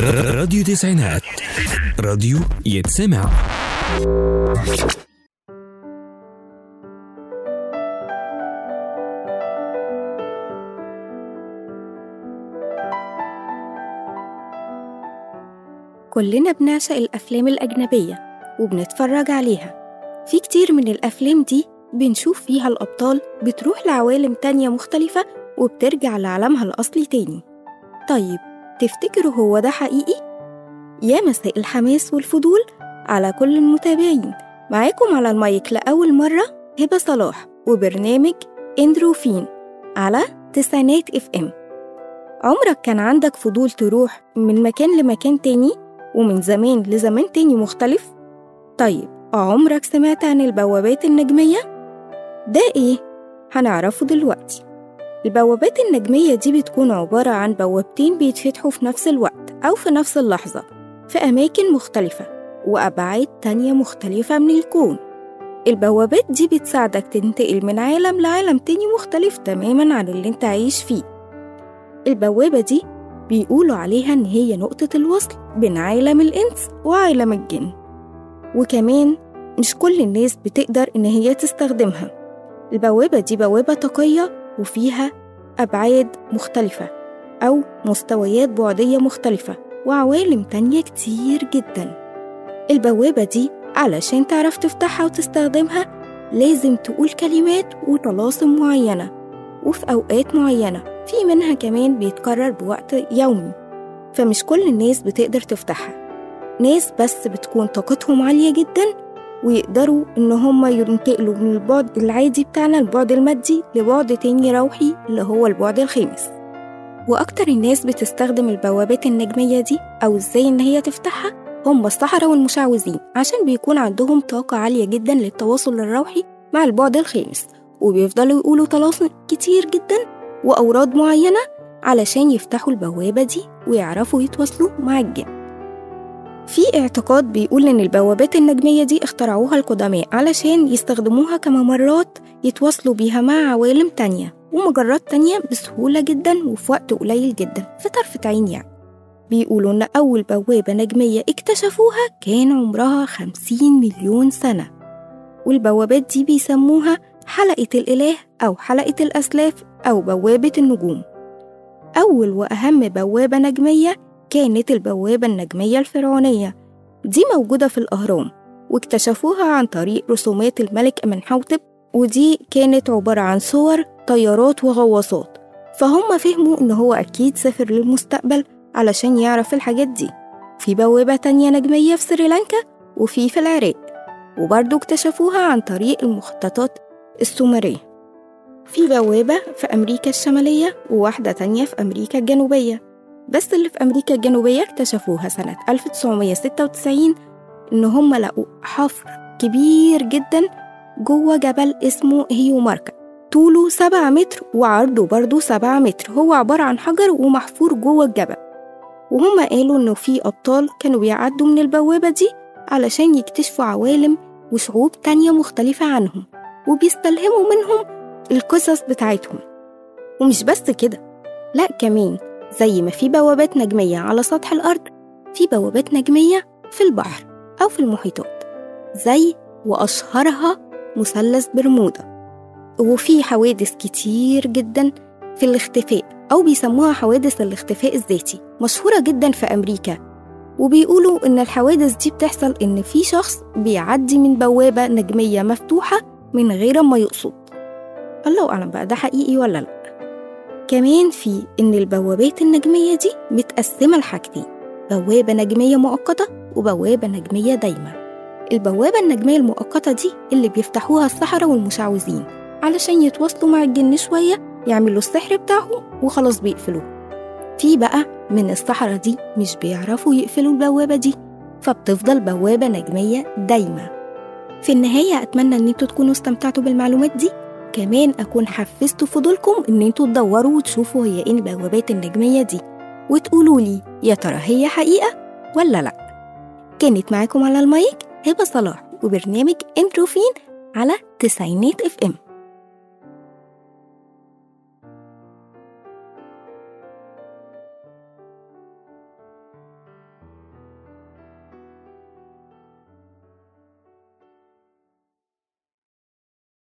راديو تسعينات. راديو يتسمع. كلنا بنعشق الأفلام الأجنبية وبنتفرج عليها. في كتير من الأفلام دي بنشوف فيها الأبطال بتروح لعوالم تانية مختلفة وبترجع لعالمها الأصلي تاني. طيب تفتكروا هو ده حقيقي؟ يا مساء الحماس والفضول على كل المتابعين معاكم على المايك لأول مرة هبة صلاح وبرنامج إندروفين على تسعينات إف إم عمرك كان عندك فضول تروح من مكان لمكان تاني ومن زمان لزمان تاني مختلف؟ طيب عمرك سمعت عن البوابات النجمية؟ ده إيه؟ هنعرفه دلوقتي البوابات النجمية دي بتكون عبارة عن بوابتين بيتفتحوا في نفس الوقت أو في نفس اللحظة في أماكن مختلفة وأبعاد تانية مختلفة من الكون. البوابات دي بتساعدك تنتقل من عالم لعالم تاني مختلف تماما عن اللي أنت عايش فيه. البوابة دي بيقولوا عليها إن هي نقطة الوصل بين عالم الإنس وعالم الجن. وكمان مش كل الناس بتقدر إن هي تستخدمها. البوابة دي بوابة طاقية وفيها أبعاد مختلفة أو مستويات بعدية مختلفة وعوالم تانية كتير جدا. البوابة دي علشان تعرف تفتحها وتستخدمها لازم تقول كلمات وطلاسم معينة وفي أوقات معينة في منها كمان بيتكرر بوقت يومي فمش كل الناس بتقدر تفتحها. ناس بس بتكون طاقتهم عالية جدا ويقدروا إن هم ينتقلوا من البعد العادي بتاعنا البعد المادي لبعد تاني روحي اللي هو البعد الخامس. وأكتر الناس بتستخدم البوابات النجمية دي أو إزاي إن هي تفتحها هم السحرة والمشعوذين عشان بيكون عندهم طاقة عالية جدا للتواصل الروحي مع البعد الخامس. وبيفضلوا يقولوا طلاسم كتير جدا وأوراد معينة علشان يفتحوا البوابة دي ويعرفوا يتواصلوا مع الجن. في اعتقاد بيقول إن البوابات النجمية دي اخترعوها القدماء علشان يستخدموها كممرات يتواصلوا بيها مع عوالم تانية ومجرات تانية بسهولة جدا وفي وقت قليل جدا في طرفة عين يعني. بيقولوا إن أول بوابة نجمية اكتشفوها كان عمرها خمسين مليون سنة. والبوابات دي بيسموها حلقة الإله أو حلقة الأسلاف أو بوابة النجوم. أول وأهم بوابة نجمية كانت البوابة النجمية الفرعونية. دي موجودة في الأهرام واكتشفوها عن طريق رسومات الملك أمنحوتب ودي كانت عبارة عن صور طيارات وغواصات. فهم فهموا إن هو أكيد سافر للمستقبل علشان يعرف الحاجات دي. في بوابة تانية نجمية في سريلانكا وفي في العراق وبرضه اكتشفوها عن طريق المخططات السومرية. في بوابة في أمريكا الشمالية وواحدة تانية في أمريكا الجنوبية. بس اللي في أمريكا الجنوبية اكتشفوها سنة 1996 إن هم لقوا حفر كبير جدا جوه جبل اسمه هيوماركا طوله سبعة متر وعرضه برضه سبعة متر. هو عبارة عن حجر ومحفور جوه الجبل. وهم قالوا إنه في أبطال كانوا بيعدوا من البوابة دي علشان يكتشفوا عوالم وشعوب تانية مختلفة عنهم وبيستلهموا منهم القصص بتاعتهم. ومش بس كده لأ كمان زي ما في بوابات نجمية على سطح الأرض في بوابات نجمية في البحر أو في المحيطات زي وأشهرها مثلث برمودا. وفي حوادث كتير جدا في الاختفاء أو بيسموها حوادث الاختفاء الذاتي مشهورة جدا في أمريكا. وبيقولوا إن الحوادث دي بتحصل إن في شخص بيعدي من بوابة نجمية مفتوحة من غير ما يقصد. الله أعلم بقى ده حقيقي ولا لأ. كمان في إن البوابات النجمية دي متقسمة لحاجتين بوابة نجمية مؤقتة وبوابة نجمية دايمة البوابة النجمية المؤقتة دي اللي بيفتحوها السحرة والمشعوذين علشان يتواصلوا مع الجن شوية يعملوا السحر بتاعهم وخلاص بيقفلوه في بقى من السحرة دي مش بيعرفوا يقفلوا البوابة دي فبتفضل بوابة نجمية دايمة في النهاية أتمنى إن أنتوا تكونوا استمتعتوا بالمعلومات دي. كمان أكون حفزت فضولكم إن أنتوا تدوروا وتشوفوا هي إيه البوابات النجمية دي. وتقولوا لي يا ترى هي حقيقة ولا لأ. كانت معاكم على المايك هبة صلاح وبرنامج اندروفين على تسعينات إف إم.